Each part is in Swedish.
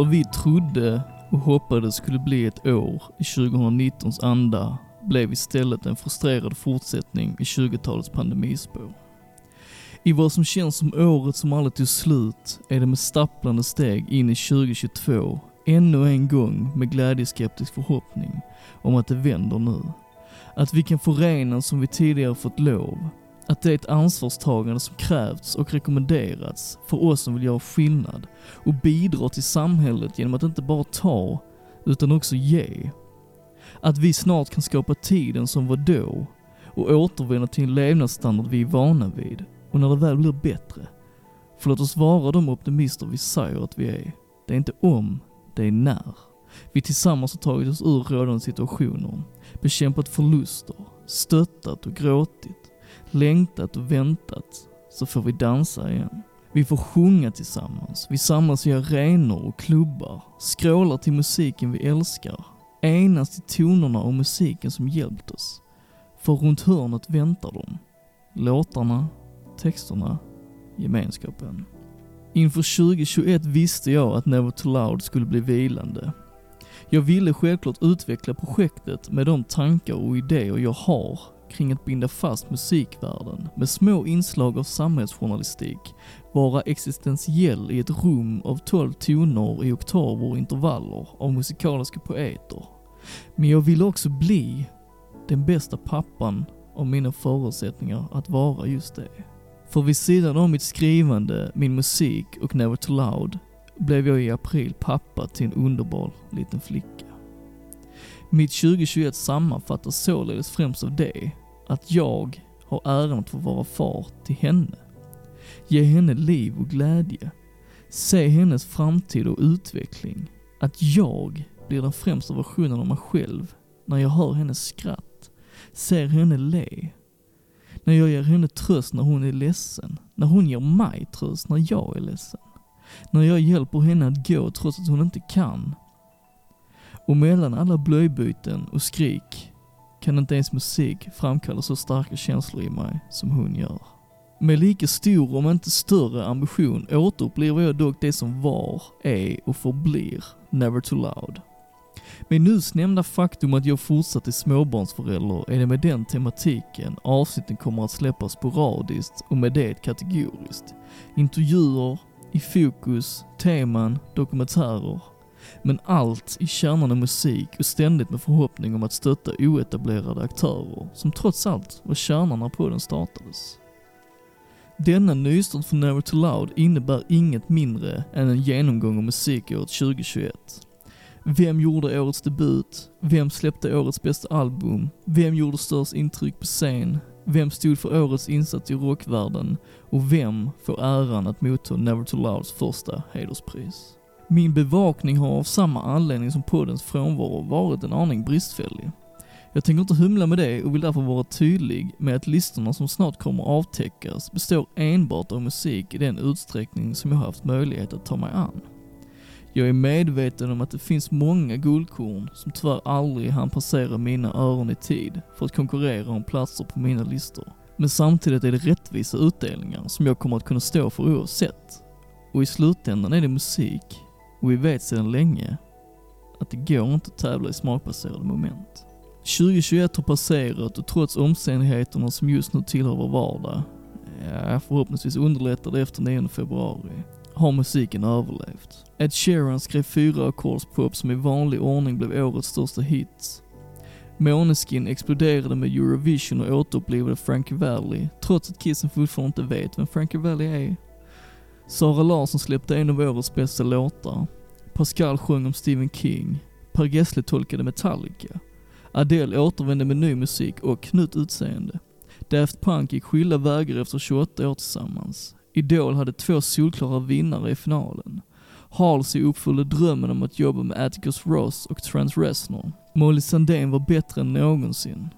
Vad vi trodde och hoppades skulle bli ett år i 2019s anda blev istället en frustrerad fortsättning i 20-talets pandemispår. I vad som känns som året som aldrig tog slut är det med stapplande steg in i 2022 ännu en gång med glädjeskeptisk förhoppning om att det vänder nu. Att vi kan förenas som vi tidigare fått lov. Att det är ett ansvarstagande som krävts och rekommenderats för oss som vill göra skillnad och bidra till samhället genom att inte bara ta, utan också ge. Att vi snart kan skapa tiden som var då och återvända till en levnadsstandard vi är vana vid och när det väl blir bättre. För låt oss vara de optimister vi säger att vi är. Det är inte om, det är när. Vi tillsammans har tagit oss ur rådande situationer, bekämpat förluster, stöttat och gråtit, längtat och väntat, så får vi dansa igen. Vi får sjunga tillsammans, vi samlas i arenor och klubbar, skrålar till musiken vi älskar, enas till tonerna och musiken som hjälpt oss. För runt hörnet väntar de. Låtarna, texterna, gemenskapen. Inför 2021 visste jag att Never Too Loud skulle bli vilande. Jag ville självklart utveckla projektet med de tankar och idéer jag har kring att binda fast musikvärlden med små inslag av samhällsjournalistik, vara existentiell i ett rum av 12 toner i oktaver och intervaller av musikaliska poeter. Men jag ville också bli den bästa pappan av mina förutsättningar att vara just det. För vid sidan av mitt skrivande, min musik och Never Too Loud blev jag i april pappa till en underbar liten flicka. Mitt 2021 sammanfattas således främst av det, att jag har äran att få vara far till henne. Ge henne liv och glädje. Se hennes framtid och utveckling. Att jag blir den främsta versionen av mig själv när jag hör hennes skratt, ser henne le. När jag ger henne tröst när hon är ledsen. När hon ger mig tröst när jag är ledsen. När jag hjälper henne att gå trots att hon inte kan. Och mellan alla blöjbyten och skrik kan inte ens musik framkalla så starka känslor i mig som hon gör. Med lika stor, om inte större, ambition återupplever jag dock det som var, är och förblir Never Too Loud. Med nyss nämnda faktum att jag fortsatt är småbarnsförälder är det med den tematiken avsnitten kommer att släppas sporadiskt och med det kategoriskt. Intervjuer, i fokus, teman, dokumentärer. Men allt i kärnan av musik och ständigt med förhoppning om att stötta oetablerade aktörer, som trots allt var kärnan när podden startades. Denna nystart för Never Too Loud innebär inget mindre än en genomgång av musikåret 2021. Vem gjorde årets debut? Vem släppte årets bästa album? Vem gjorde störst intryck på scen? Vem stod för årets insats i rockvärlden? Och vem får äran att motta Never Too Louds första hederspris? Min bevakning har av samma anledning som poddens frånvaro varit en aning bristfällig. Jag tänker inte humla med det och vill därför vara tydlig med att listorna som snart kommer avtäckas består enbart av musik i den utsträckning som jag har haft möjlighet att ta mig an. Jag är medveten om att det finns många guldkorn som tyvärr aldrig hann passera mina öron i tid för att konkurrera om platser på mina listor. Men samtidigt är det rättvisa utdelningar som jag kommer att kunna stå för oavsett. Och i slutändan är det musik, och vi vet sedan länge att det går inte att tävla i smakbaserade moment. 2021 har passerat och trots omständigheterna som just nu tillhör vår vardag, ja, förhoppningsvis underlättar det efter 9 februari, har musiken överlevt. Ed Sheeran skrev fyra ackordspop som i vanlig ordning blev årets största hits. Måneskin exploderade med Eurovision och återupplivade Frankie Valli, trots att Kissen fortfarande inte vet vem Frankie Valli är. Sara Larsson släppte en av årets bästa låtar. Pascal sjöng om Stephen King. Per Gessle tolkade Metallica. Adele återvände med ny musik och nytt utseende. Daft Punk gick skilda vägar efter 28 år tillsammans. Idol hade två solklara vinnare i finalen. Halsey uppfyllde drömmen om att jobba med Atticus Ross och Trent Reznor. Molly Sandén var bättre än någonsin.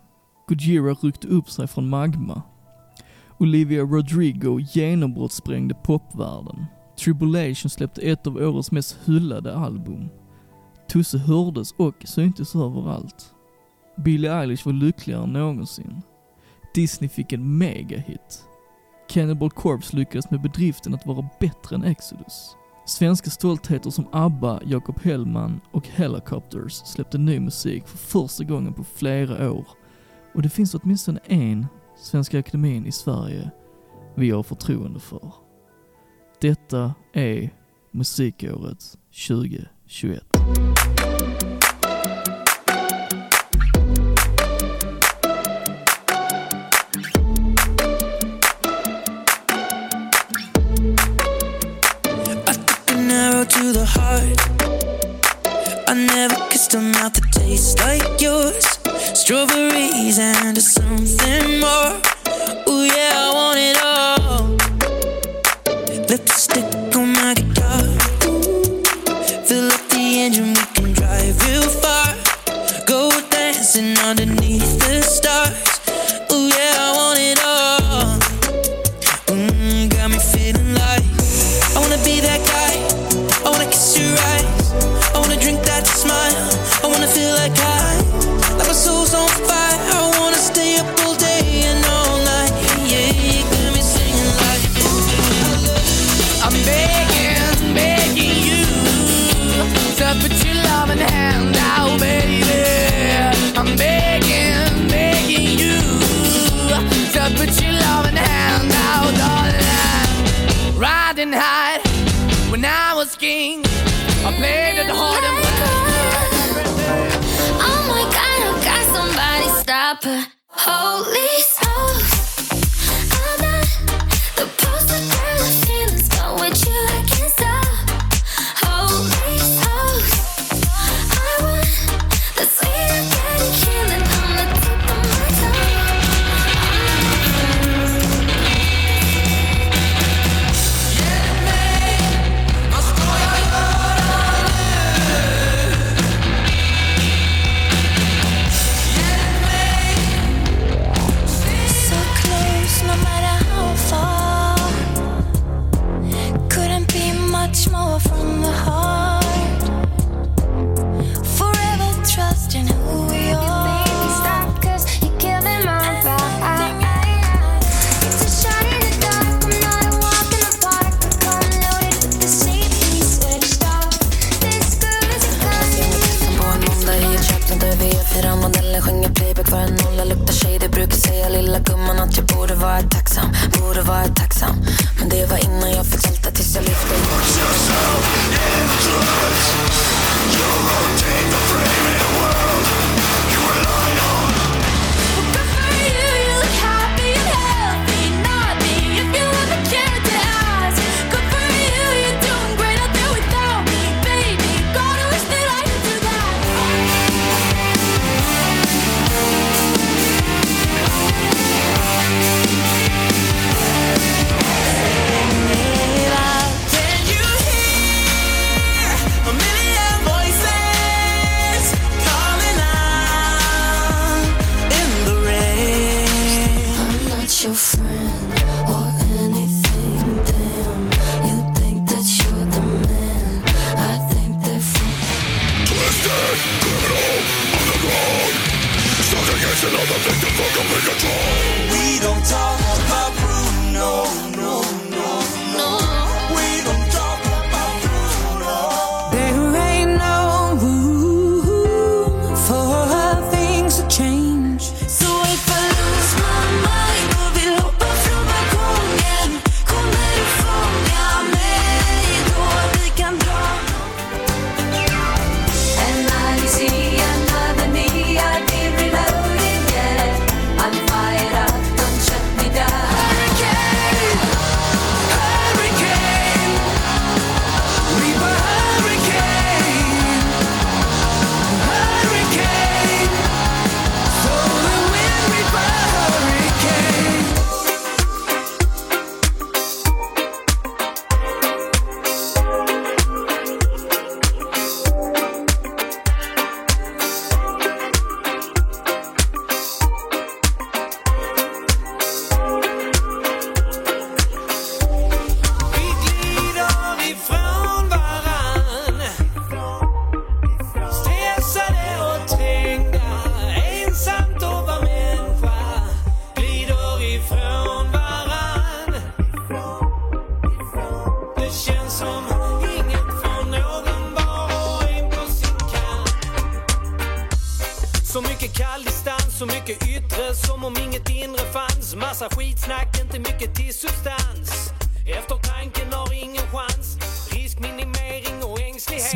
Gojira ryckte upp sig från magma. Olivia Rodrigo genombrottssprängde popvärlden. Tribulation släppte ett av årets mest hyllade album. Tusse hördes och syntes överallt. Billie Eilish var lyckligare än någonsin. Disney fick en megahit. Cannibal Corpse lyckades med bedriften att vara bättre än Exodus. Svenska stoltheter som ABBA, Jakob Hellman och Helicopters släppte ny musik för första gången på flera år. Och det finns åtminstone en Svenska Akademien i Sverige vi har förtroende för. Detta är Musikåret 2021. I never kissed a mouth that tastes like drove a reason to something more. Oh yeah, I want it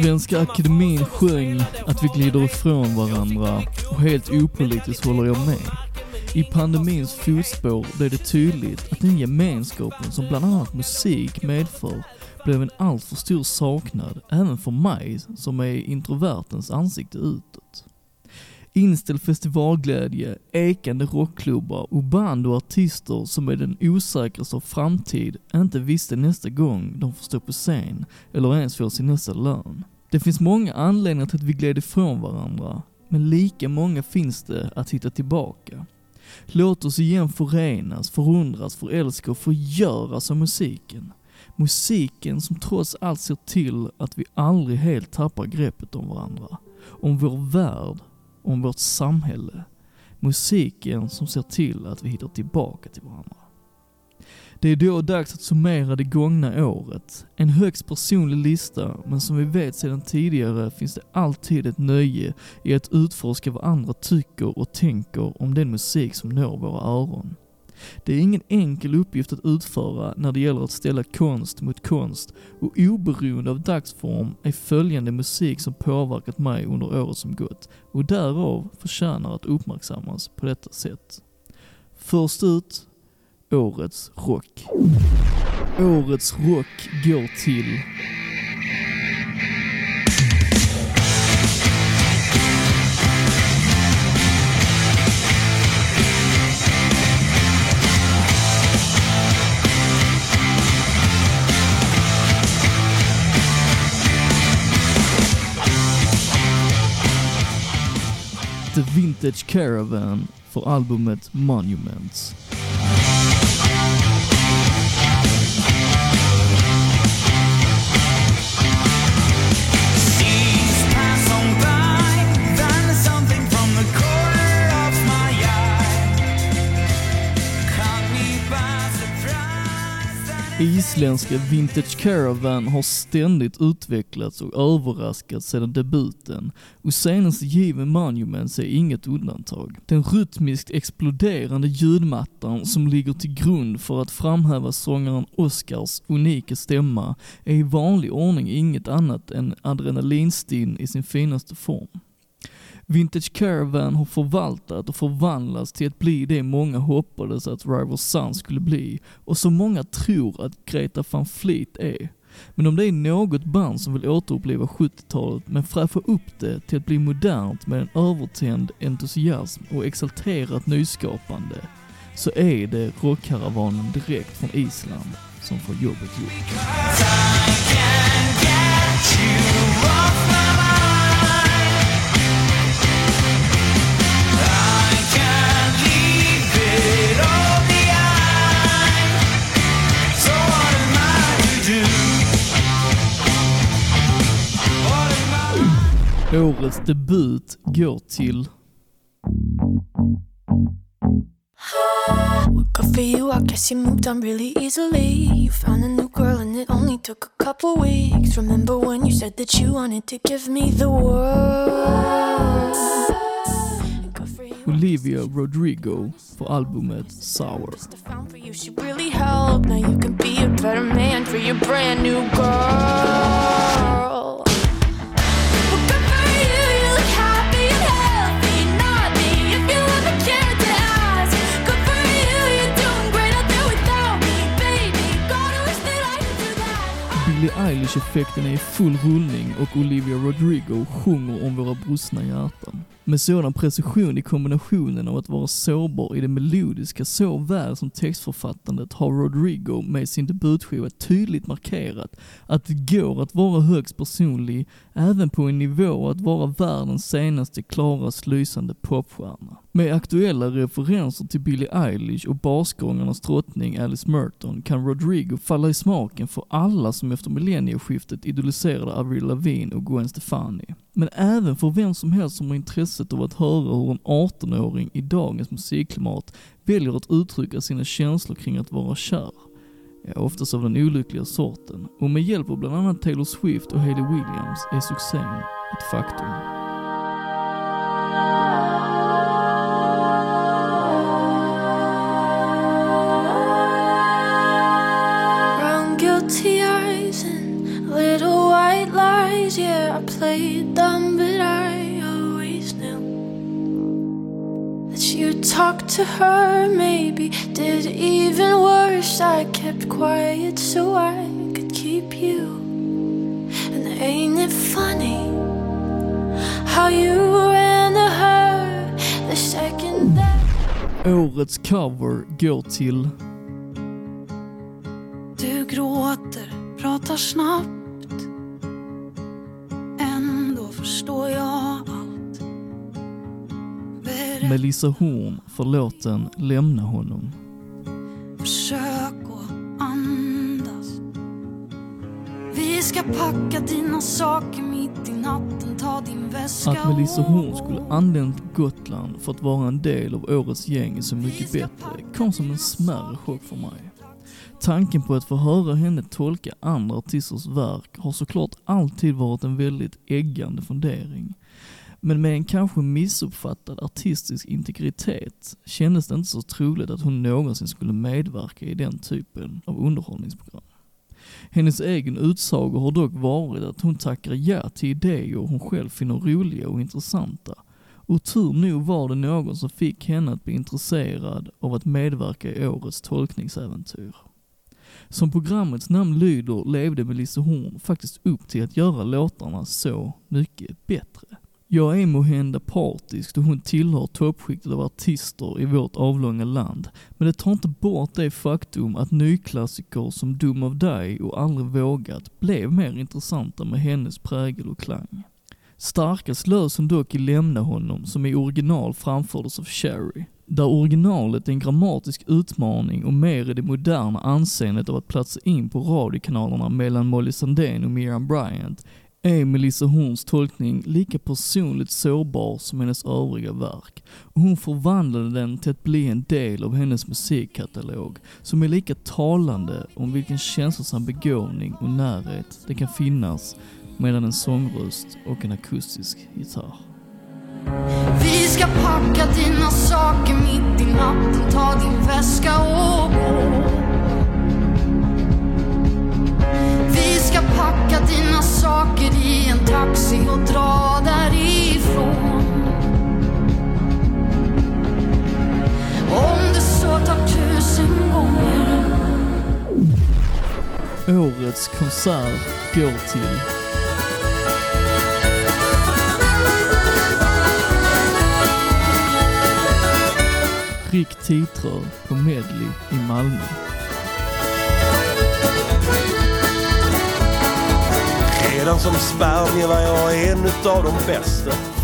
Svenska Akademin sjöng att vi glider ifrån varandra och helt opolitiskt håller jag med. I pandemins fotspår blev det tydligt att den gemenskapen som bland annat musik medför blev en alltför stor saknad även för mig som är introvertens ansikte utåt. Inställd festivalglädje, ekande rockklubbar och band och artister som med den osäkraste av framtid inte visste nästa gång de får stå på scen eller ens få sin nästa lön. Det finns många anledningar till att vi gled ifrån varandra, men lika många finns det att hitta tillbaka. Låt oss igen förenas, förundras, förälska och förgöras av musiken. Musiken som trots allt ser till att vi aldrig helt tappar greppet om varandra. Om vår värld, om vårt samhälle. Musiken som ser till att vi hittar tillbaka till varandra. Det är då dags att summera det gångna året. En högst personlig lista, men som vi vet sedan tidigare finns det alltid ett nöje i att utforska vad andra tycker och tänker om den musik som når våra öron. Det är ingen enkel uppgift att utföra när det gäller att ställa konst mot konst och oberoende av dagsform är följande musik som påverkat mig under året som gått och därav förtjänar att uppmärksammas på detta sätt. Först ut, Årets rock. Årets rock går till The Vintage Caravan för albumet Monuments. Isländska Vintage Caravan har ständigt utvecklats och överraskats sedan debuten och senaste given Monuments är inget undantag. Den rytmiskt exploderande ljudmattan som ligger till grund för att framhäva sångaren Oscars unika stämma är i vanlig ordning inget annat än adrenalinstinn i sin finaste form. Vintage Caravan har förvaltat och förvandlats till att bli det många hoppades att Rival Sons skulle bli och som många tror att Greta van Fleet är. Men om det är något band som vill återuppleva 70-talet men fräscha upp det till att bli modernt med en övertänd entusiasm och exalterat nyskapande, så är det rockkaravanen direkt från Island som får jobbet gjort. Årets debut går till Good for you, I guess you moved on really easily. You found a new girl and it only took a couple weeks. Remember when you said that you wanted to give me the world? Good for you. Olivia Rodrigo för albumet Sour. Just I found for you, she really helped. Now you can be a better man for your brand new girl. Billie Eilish-effekten är i full rullning och Olivia Rodrigo sjunger om våra brustna hjärtan. Med sådan precision i kombinationen av att vara sårbar i det melodiska såväl som textförfattandet har Rodrigo med sin debutskiva tydligt markerat att det går att vara högst personlig även på en nivå att vara världens senaste klarast lysande popstjärna. Med aktuella referenser till Billie Eilish och basgångarnas drottning Alice Merton kan Rodrigo falla i smaken för alla som efter millennieskiftet idoliserade Avril Lavigne och Gwen Stefani. Men även för vem som helst som har intresse intresset av att höra hur en 18-åring i dagens musikklimat väljer att uttrycka sina känslor kring att vara kär. Ja, oftast av den olyckliga sorten. Och med hjälp av bland annat Taylor Swift och Hayley Williams är succén ett faktum. To her, maybe did even worse. I kept quiet so I could keep you. And ain't it funny how you ran to her the second that Årets cover går till Melissa Horn för låten Lämna honom. Försök att andas Vi ska packa dina saker mitt i natten Ta din väska Att Melissa Horn skulle anlänt Gotland för att vara en del av årets gäng Så mycket bättre kom som en smärre chock för mig. Tanken på att få höra henne tolka andra artisters verk har såklart alltid varit en väldigt äggande fundering. Men med en kanske missuppfattad artistisk integritet kändes det inte så troligt att hon någonsin skulle medverka i den typen av underhållningsprogram. Hennes egen utsago har dock varit att hon tackar ja till idéer hon själv finner roliga och intressanta. Och tur nog var det någon som fick henne att bli intresserad av att medverka i årets tolkningsäventyr. Som programmets namn lyder levde Melissa Horn faktiskt upp till att göra låtarna så mycket bättre. Jag är måhända partisk då hon tillhör toppskiktet av artister i vårt avlånga land, men det tar inte bort det faktum att nyklassiker som Dum of Dig och Aldrig vågat blev mer intressanta med hennes prägel och klang. Starkast lös hon dock i Lämna honom som i original framfördes av Sherry, Där originalet är en grammatisk utmaning och mer i det moderna anseendet av att platsa in på radiokanalerna mellan Molly Sandén och Miriam Bryant är Melissa Horns tolkning lika personligt sårbar som hennes övriga verk. Och hon förvandlade den till att bli en del av hennes musikkatalog, som är lika talande om vilken känslosam begåvning och närhet det kan finnas mellan en sångröst och en akustisk gitarr. Vi ska packa dina saker mitt i natten Ta din väska och gå Vi ska packa dina saker Årets konsert går till Rick titrar på Medley i Malmö. Redan som spermie var jag en utav de bästa.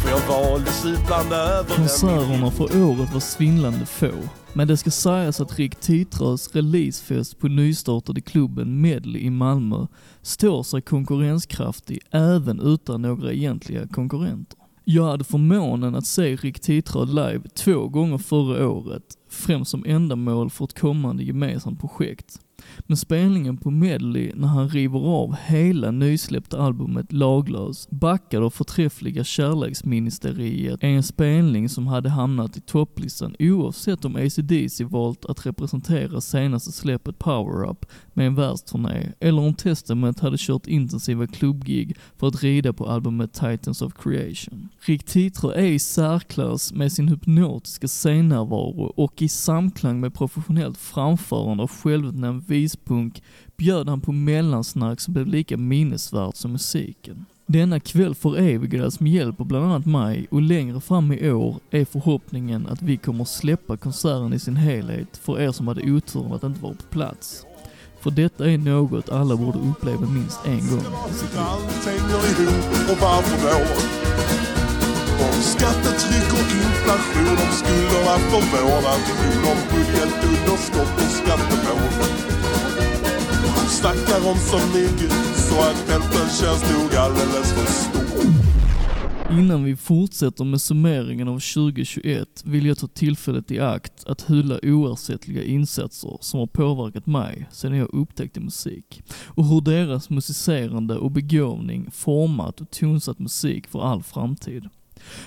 Konserterna för året var svindlande få, men det ska sägas att Rick Titrös releasefest på nystartade klubben Medley i Malmö står sig konkurrenskraftig även utan några egentliga konkurrenter. Jag hade förmånen att se Rick Titrö live två gånger förra året, främst som ändamål för ett kommande gemensamt projekt. Men spelningen på Medley när han river av hela nysläppta albumet Laglös, backad av förträffliga Kärleksministeriet, är en spelning som hade hamnat i topplistan oavsett om AC/DC valt att representera senaste släppet Power Up med en världsturné, eller om Testament hade kört intensiva klubbgig för att rida på albumet Titans of Creation. Rick Titro är i särklass med sin hypnotiska scennärvaro och i samklang med professionellt framförande av självutnämnd vispunk bjöd han på mellansnack som blev lika minnesvärt som musiken. Denna kväll förevigades med hjälp av bland annat mig och längre fram i år är förhoppningen att vi kommer släppa konserten i sin helhet för er som hade oturen att inte vara på plats. För detta är något alla borde uppleva minst en gång i sitt Om skattetryck och inflation, om skulderna för om budgetunderskott och skattemål. Snackar om så mycket så att fälten känns nog alldeles för stor. Innan vi fortsätter med summeringen av 2021 vill jag ta tillfället i akt att hylla oersättliga insatser som har påverkat mig sedan jag upptäckte musik och hur deras musicerande och begåvning format och tonsatt musik för all framtid.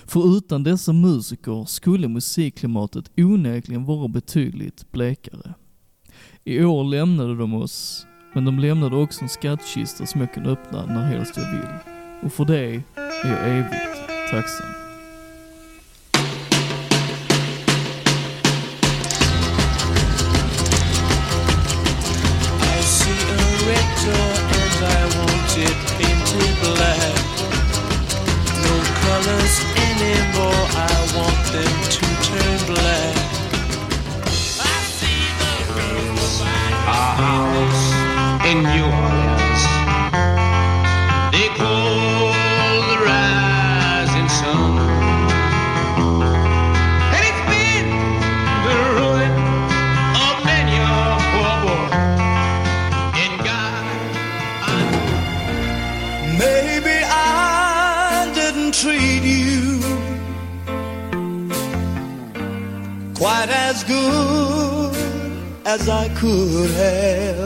För utan dessa musiker skulle musikklimatet onekligen vara betydligt blekare. I år lämnade de oss, men de lämnade också en skattkista som jag kan öppna när helst jag vill. Och för det är jag evigt tacksam. I could have.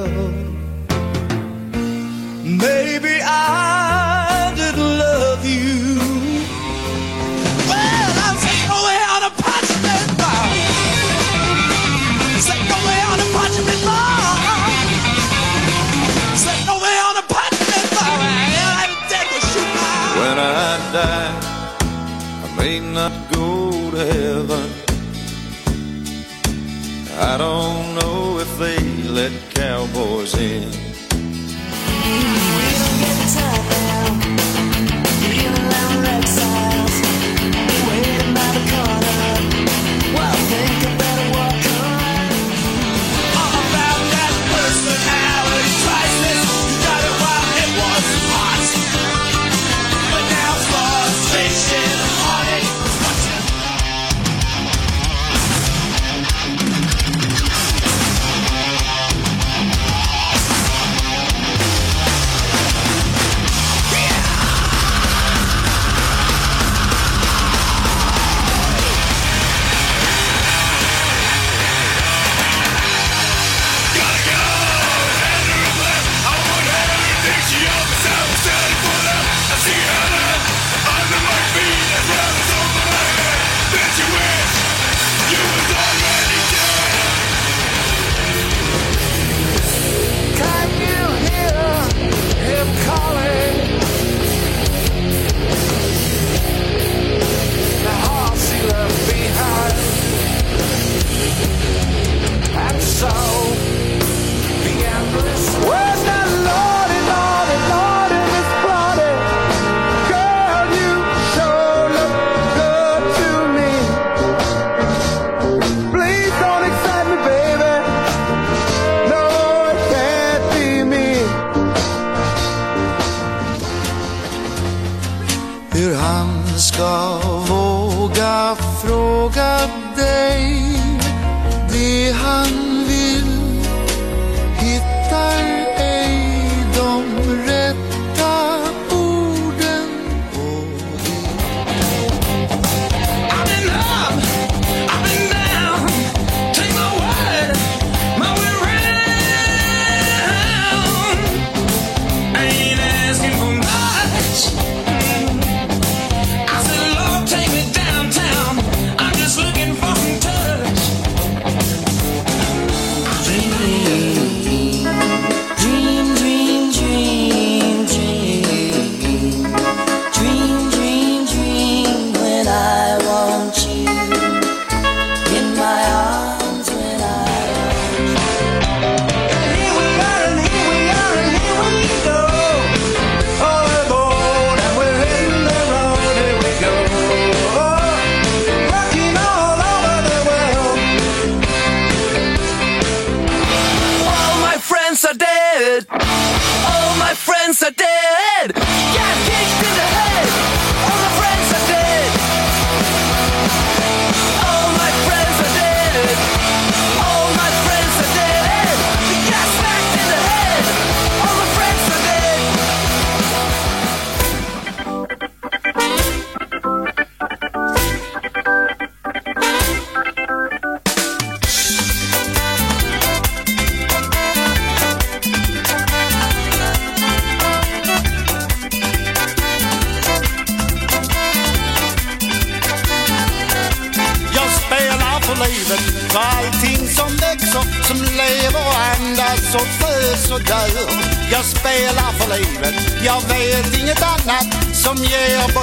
hands dead. Yeah!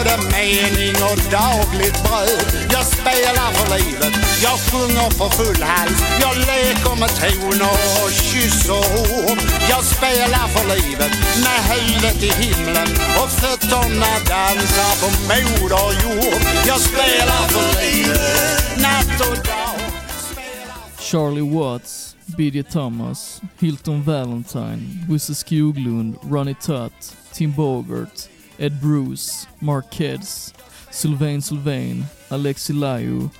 både mening och dagligt bröd. Jag spelar för livet, jag sjunger för full hals. Jag leker med toner och kysser ord. Jag spelar för livet med huvudet i himlen och fötterna dansar på moder jord. Jag spelar för livet, natt och dag. Charlie Watts, B.D. Thomas, Hilton Valentine, Bosse Skoglund, Ronnie Tutt, Tim Bogert, Ed Bruce, Mark Keds, Sylvain Sylvain, Alexi Laiu,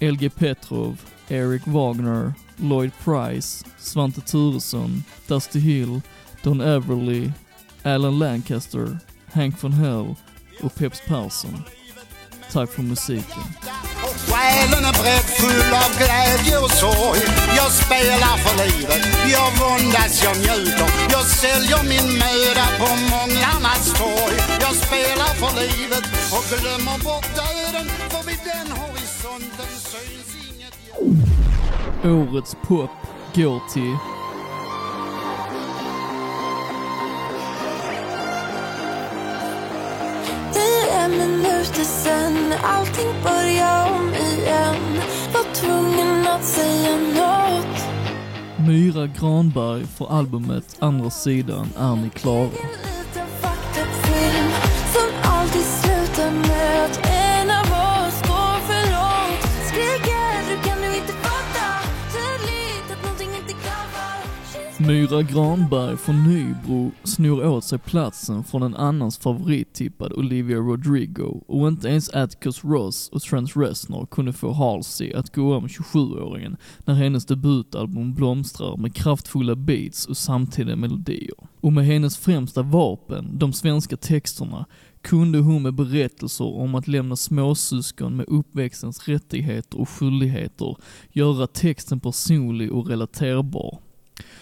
LG Petrov, Eric Wagner, Lloyd Price, Svante Thuresson, Dusty Hill, Don Everly, Alan Lancaster, Hank von Hell och Peps Persson. Tack för musiken. Själen är bredd av glädje och sorg. Jag spelar för livet, jag våndas, jag njuter. Jag säljer min möda på månglarnas torg. Jag spelar för livet och glömmer bort döden. För vid den horisonten syns inget Årets pop går till fem minuter sen, allting börjar om igen. Var tvungen att säga något. Myra Granberg för albumet Andra sidan. Är ni klara. Myra Granberg från Nybro snor åt sig platsen från en annans favorittippad Olivia Rodrigo och inte ens Atticus Ross och Trent Reznor kunde få Halsey att gå om 27-åringen när hennes debutalbum blomstrar med kraftfulla beats och samtida melodier. Och med hennes främsta vapen, de svenska texterna, kunde hon med berättelser om att lämna småsyskon med uppväxtens rättigheter och skyldigheter göra texten personlig och relaterbar.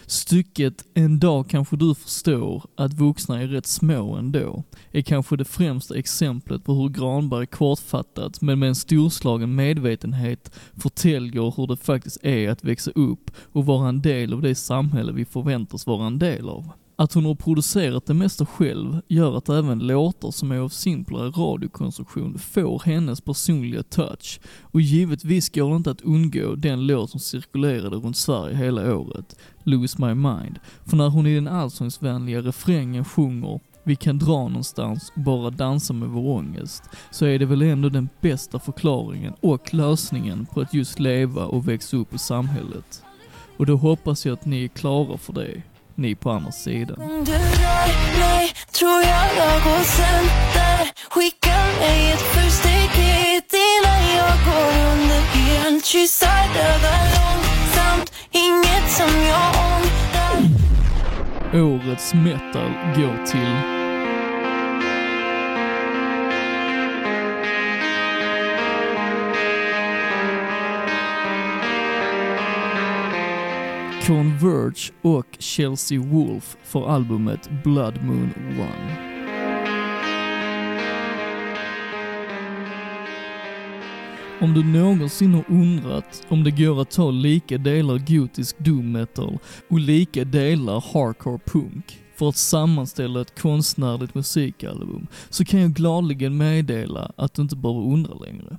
Stycket En dag kanske du förstår att vuxna är rätt små ändå är kanske det främsta exemplet på hur Granberg kortfattat men med en storslagen medvetenhet förtäljer hur det faktiskt är att växa upp och vara en del av det samhälle vi förväntas vara en del av. Att hon har producerat det mesta själv gör att även låtar som är av simplare radiokonstruktion får hennes personliga touch. Och givetvis går det inte att undgå den låt som cirkulerade runt Sverige hela året, Lose My Mind. För när hon i den allsångsvänliga refrängen sjunger vi kan dra någonstans och bara dansa med vår ångest, så är det väl ändå den bästa förklaringen och lösningen på att just leva och växa upp i samhället. Och då hoppas jag att ni är klara för det, ni på andra sidan. Du rör mig, tror jag jag går sönder. Skicka mig ett första hit innan jag går under helt Kyssar dödar långsamt, inget som jag ångrar. Årets metal går till Converge och Chelsea Wolf för albumet Blood Moon One. Om du någonsin har undrat om det går att ta lika delar gotisk doom metal och lika delar hardcore punk för att sammanställa ett konstnärligt musikalbum så kan jag gladligen meddela att du inte behöver undra längre.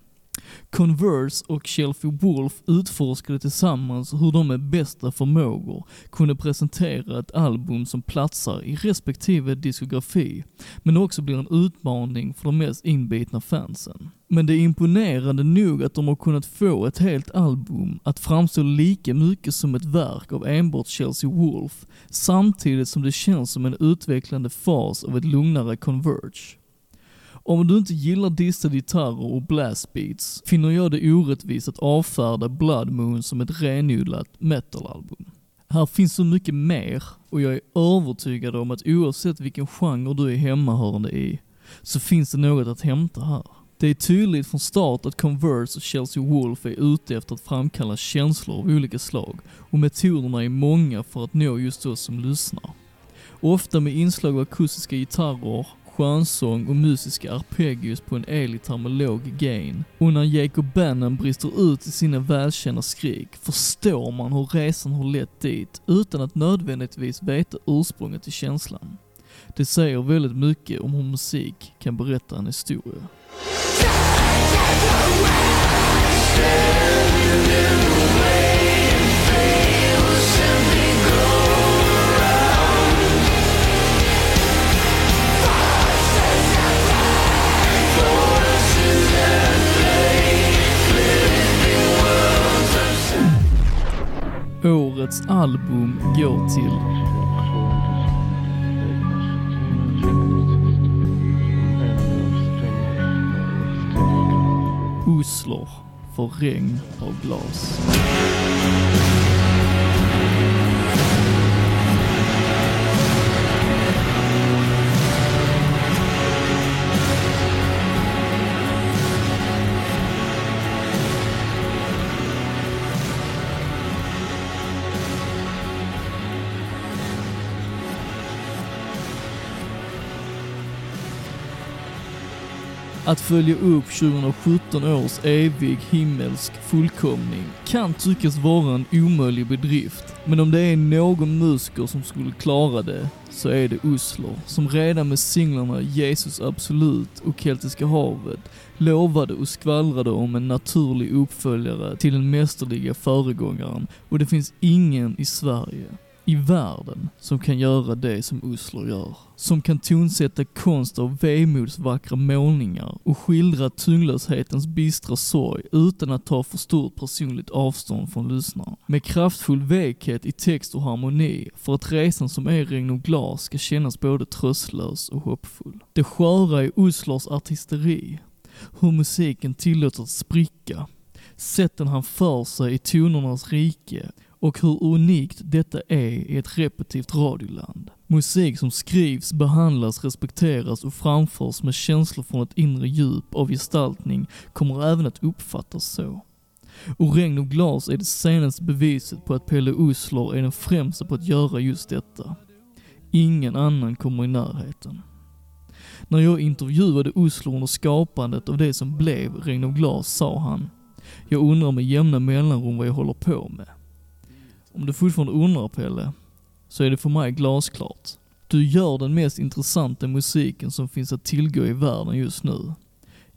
Converse och Chelsea Wolf utforskade tillsammans hur de med bästa förmågor kunde presentera ett album som platsar i respektive diskografi, men också blir en utmaning för de mest inbitna fansen. Men det är imponerande nog att de har kunnat få ett helt album att framstå lika mycket som ett verk av enbart Chelsea Wolf, samtidigt som det känns som en utvecklande fas av ett lugnare Converge. Om du inte gillar distade gitarrer och blastbeats finner jag det orättvist att avfärda Blood Moon som ett renodlat metalalbum. Här finns så mycket mer och jag är övertygad om att oavsett vilken genre du är hemmahörande i så finns det något att hämta här. Det är tydligt från start att Converse och Chelsea Wolf är ute efter att framkalla känslor av olika slag och metoderna är många för att nå just oss som lyssnar. Ofta med inslag av akustiska gitarrer, skönsång och musiska arpeggios på en elgitarr med låg gain. Och när Jacob Bannon brister ut i sina välkända skrik förstår man hur resan har lett dit utan att nödvändigtvis veta ursprunget till känslan. Det säger väldigt mycket om hur musik kan berätta en historia. Årets album går till Oslo för regn av glas. Att följa upp 2017 års evig himmelsk fullkomning kan tyckas vara en omöjlig bedrift, men om det är någon musiker som skulle klara det så är det Usler, som redan med singlarna Jesus Absolut och Keltiska havet lovade och skvallrade om en naturlig uppföljare till den mästerliga föregångaren och det finns ingen i Sverige, i världen, som kan göra det som Usler gör. Som kan tonsätta konst av vemods vackra målningar och skildra tyngdlöshetens bistra sorg utan att ta för stort personligt avstånd från lyssnaren. Med kraftfull vekhet i text och harmoni för att resan som är regn och glas ska kännas både tröstlös och hoppfull. Det sköra i Uslers artisteri, hur musiken tillåts att spricka, sätten han för sig i tonernas rike och hur unikt detta är i ett repetitivt radioland. Musik som skrivs, behandlas, respekteras och framförs med känslor från ett inre djup av gestaltning kommer även att uppfattas så. Och Regn och glas är det senaste beviset på att Pelle Uslar är den främsta på att göra just detta. Ingen annan kommer i närheten. När jag intervjuade Usler under skapandet av det som blev Regn och glas sa han Jag undrar med jämna mellanrum vad jag håller på med. Om du fortfarande undrar Pelle, så är det för mig glasklart. Du gör den mest intressanta musiken som finns att tillgå i världen just nu.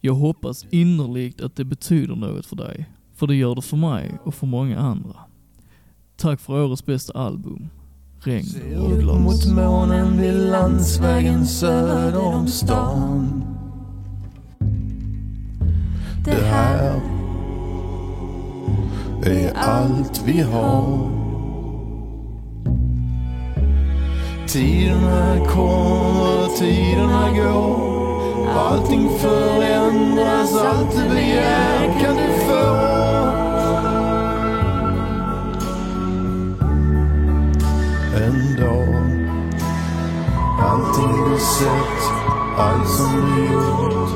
Jag hoppas innerligt att det betyder något för dig, för det gör det för mig och för många andra. Tack för årets bästa album, Regn och glas. mot månen vid landsvägen söder om stan. Det här är allt vi har. Tiderna kommer, tiderna går. Allting förändras, allt du begär kan du få. En dag Allting du sett, allt som du gjort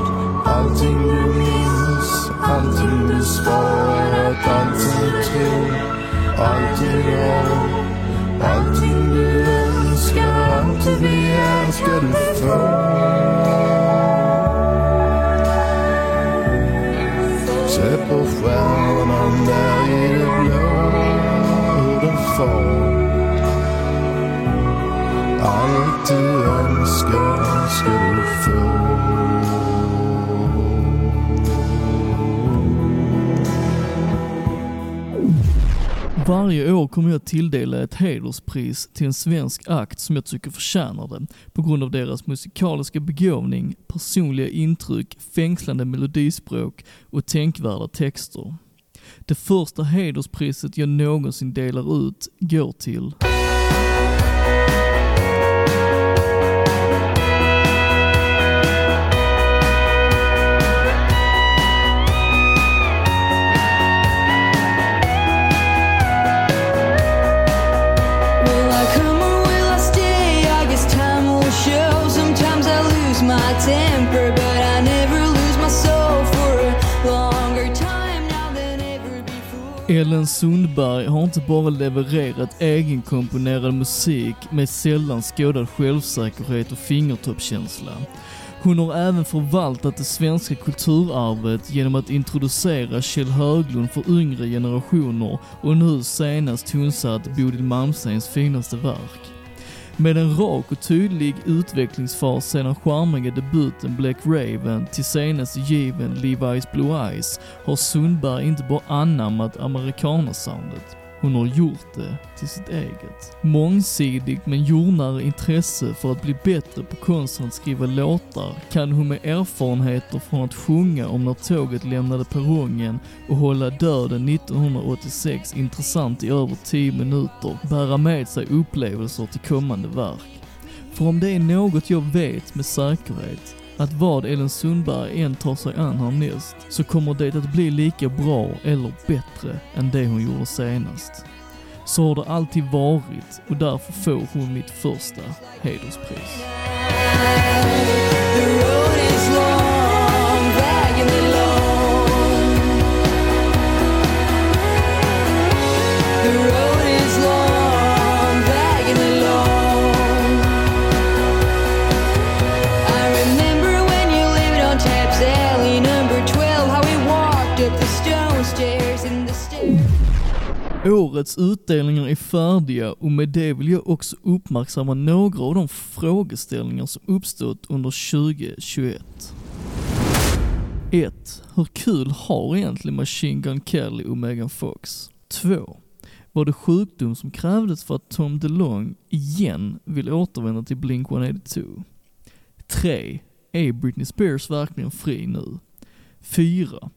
Allting du minns, allting du sparat Allt som du tror, allt du har Allting du önskar, allt begär ska du få Se på stjärnan där i det blå hur den far allt du önskar ska du få. Varje år kommer jag tilldela ett hederspris till en svensk akt som jag tycker förtjänar det, på grund av deras musikaliska begåvning, personliga intryck, fängslande melodispråk och tänkvärda texter. Det första hederspriset jag någonsin delar ut går till Ellen Sundberg har inte bara levererat egenkomponerad musik med sällan skådad självsäkerhet och fingertoppskänsla. Hon har även förvaltat det svenska kulturarvet genom att introducera Kjell Höglund för yngre generationer och nu senast tonsatt Bodil Malmsteens finaste verk. Med en rak och tydlig utvecklingsfas sedan charmiga debuten Black Raven till senaste given Levi's Blue Eyes har Sundberg inte bara anammat amerikanersoundet, hon har gjort det till sitt eget. Mångsidigt men jordnära intresse för att bli bättre på konsten att skriva låtar kan hon med erfarenheter från att sjunga om när tåget lämnade perrongen och hålla döden 1986 intressant i över 10 minuter bära med sig upplevelser till kommande verk. För om det är något jag vet med säkerhet, att vad Ellen Sundberg än tar sig an härnäst, så kommer det att bli lika bra eller bättre än det hon gjorde senast. Så har det alltid varit och därför får hon mitt första hederspris. Årets utdelningar är färdiga och med det vill jag också uppmärksamma några av de frågeställningar som uppstått under 2021. 1. Hur kul har egentligen Machine Gun Kelly och Megan Fox? 2. Var det sjukdom som krävdes för att Tom DeLonge igen vill återvända till Blink-182? 3. Är Britney Spears verkligen fri nu? 4.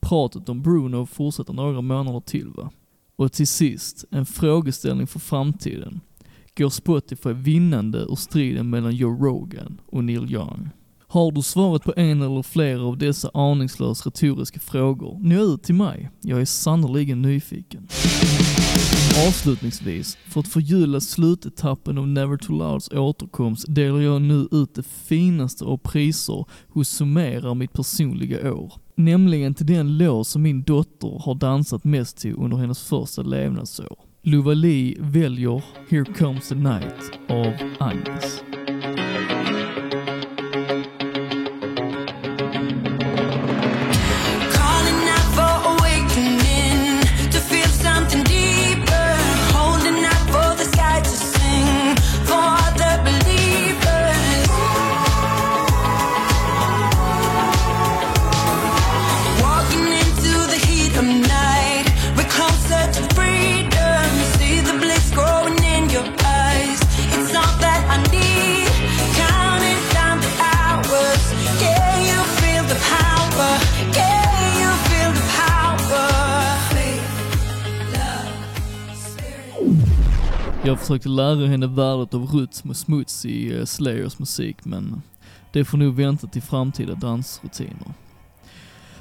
Pratet om Bruno fortsätter några månader till va? Och till sist, en frågeställning för framtiden. Går Spotify vinnande ur striden mellan Joe Rogan och Neil Young? Har du svaret på en eller flera av dessa aningslösa retoriska frågor, nå ut till mig. Jag är sannerligen nyfiken. Avslutningsvis, för att förgylla slutetappen av Never Too Louds återkomst delar jag nu ut det finaste av priser hos Summerar mitt personliga år. Nämligen till den låt som min dotter har dansat mest till under hennes första levnadsår. Luvali väljer Here Comes the Night av Agnes. Jag försökte lära henne värdet av rytm och smuts i eh, Slayers musik men det får nog vänta till framtida dansrutiner.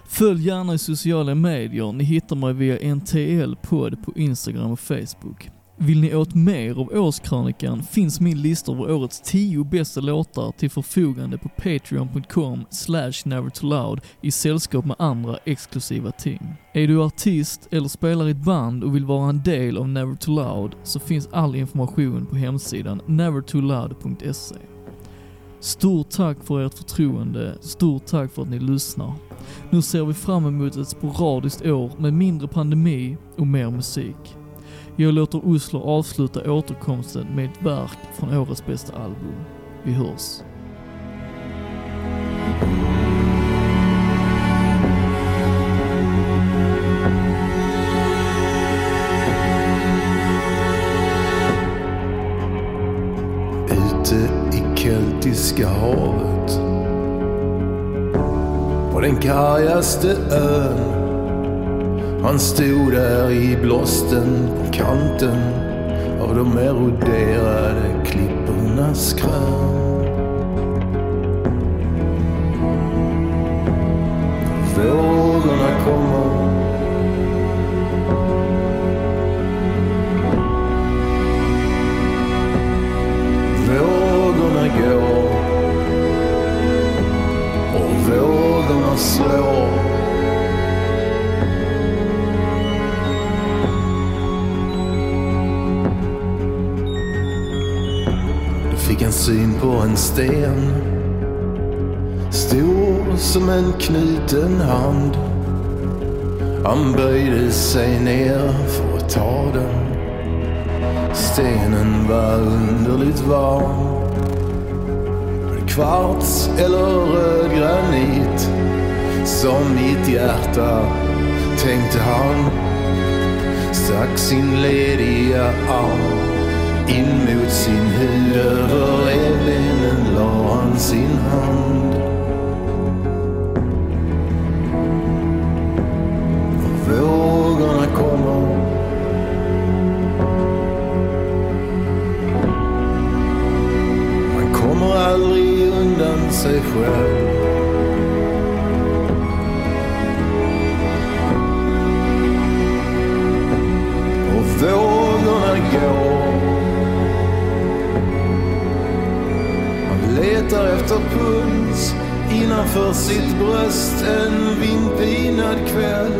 Följ gärna i sociala medier, ni hittar mig via NTL podd på Instagram och Facebook. Vill ni åt mer av årskrönikan finns min lista över årets 10 bästa låtar till förfogande på patreon.com slash nevertoloud i sällskap med andra exklusiva ting. Är du artist eller spelar i ett band och vill vara en del av Never Too Loud så finns all information på hemsidan nevertoloud.se. Stort tack för ert förtroende, stort tack för att ni lyssnar. Nu ser vi fram emot ett sporadiskt år med mindre pandemi och mer musik. Jag låter Oslo avsluta återkomsten med ett verk från årets bästa album. Vi hörs. Ute i Keltiska havet På den kargaste ön han stod där i blåsten på kanten Av de eroderade klippornas krön. Syn på en sten Stor som en knuten hand Han böjde sig ner för att ta den Stenen var underligt varm. Kvarts eller röd granit? Som mitt hjärta, tänkte han. Stack sin lediga arm in mot sin hud. Över revbenen la han sin hand. Och vågorna kommer Man kommer aldrig undan sig själv. Letar efter puls innanför sitt bröst en vindpinad kväll.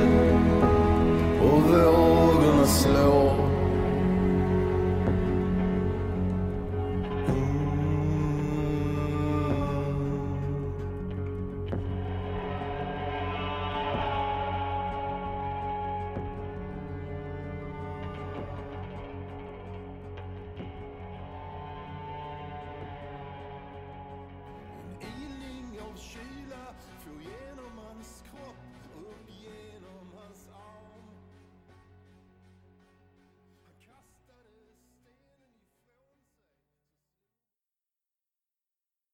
Och vågorna slår.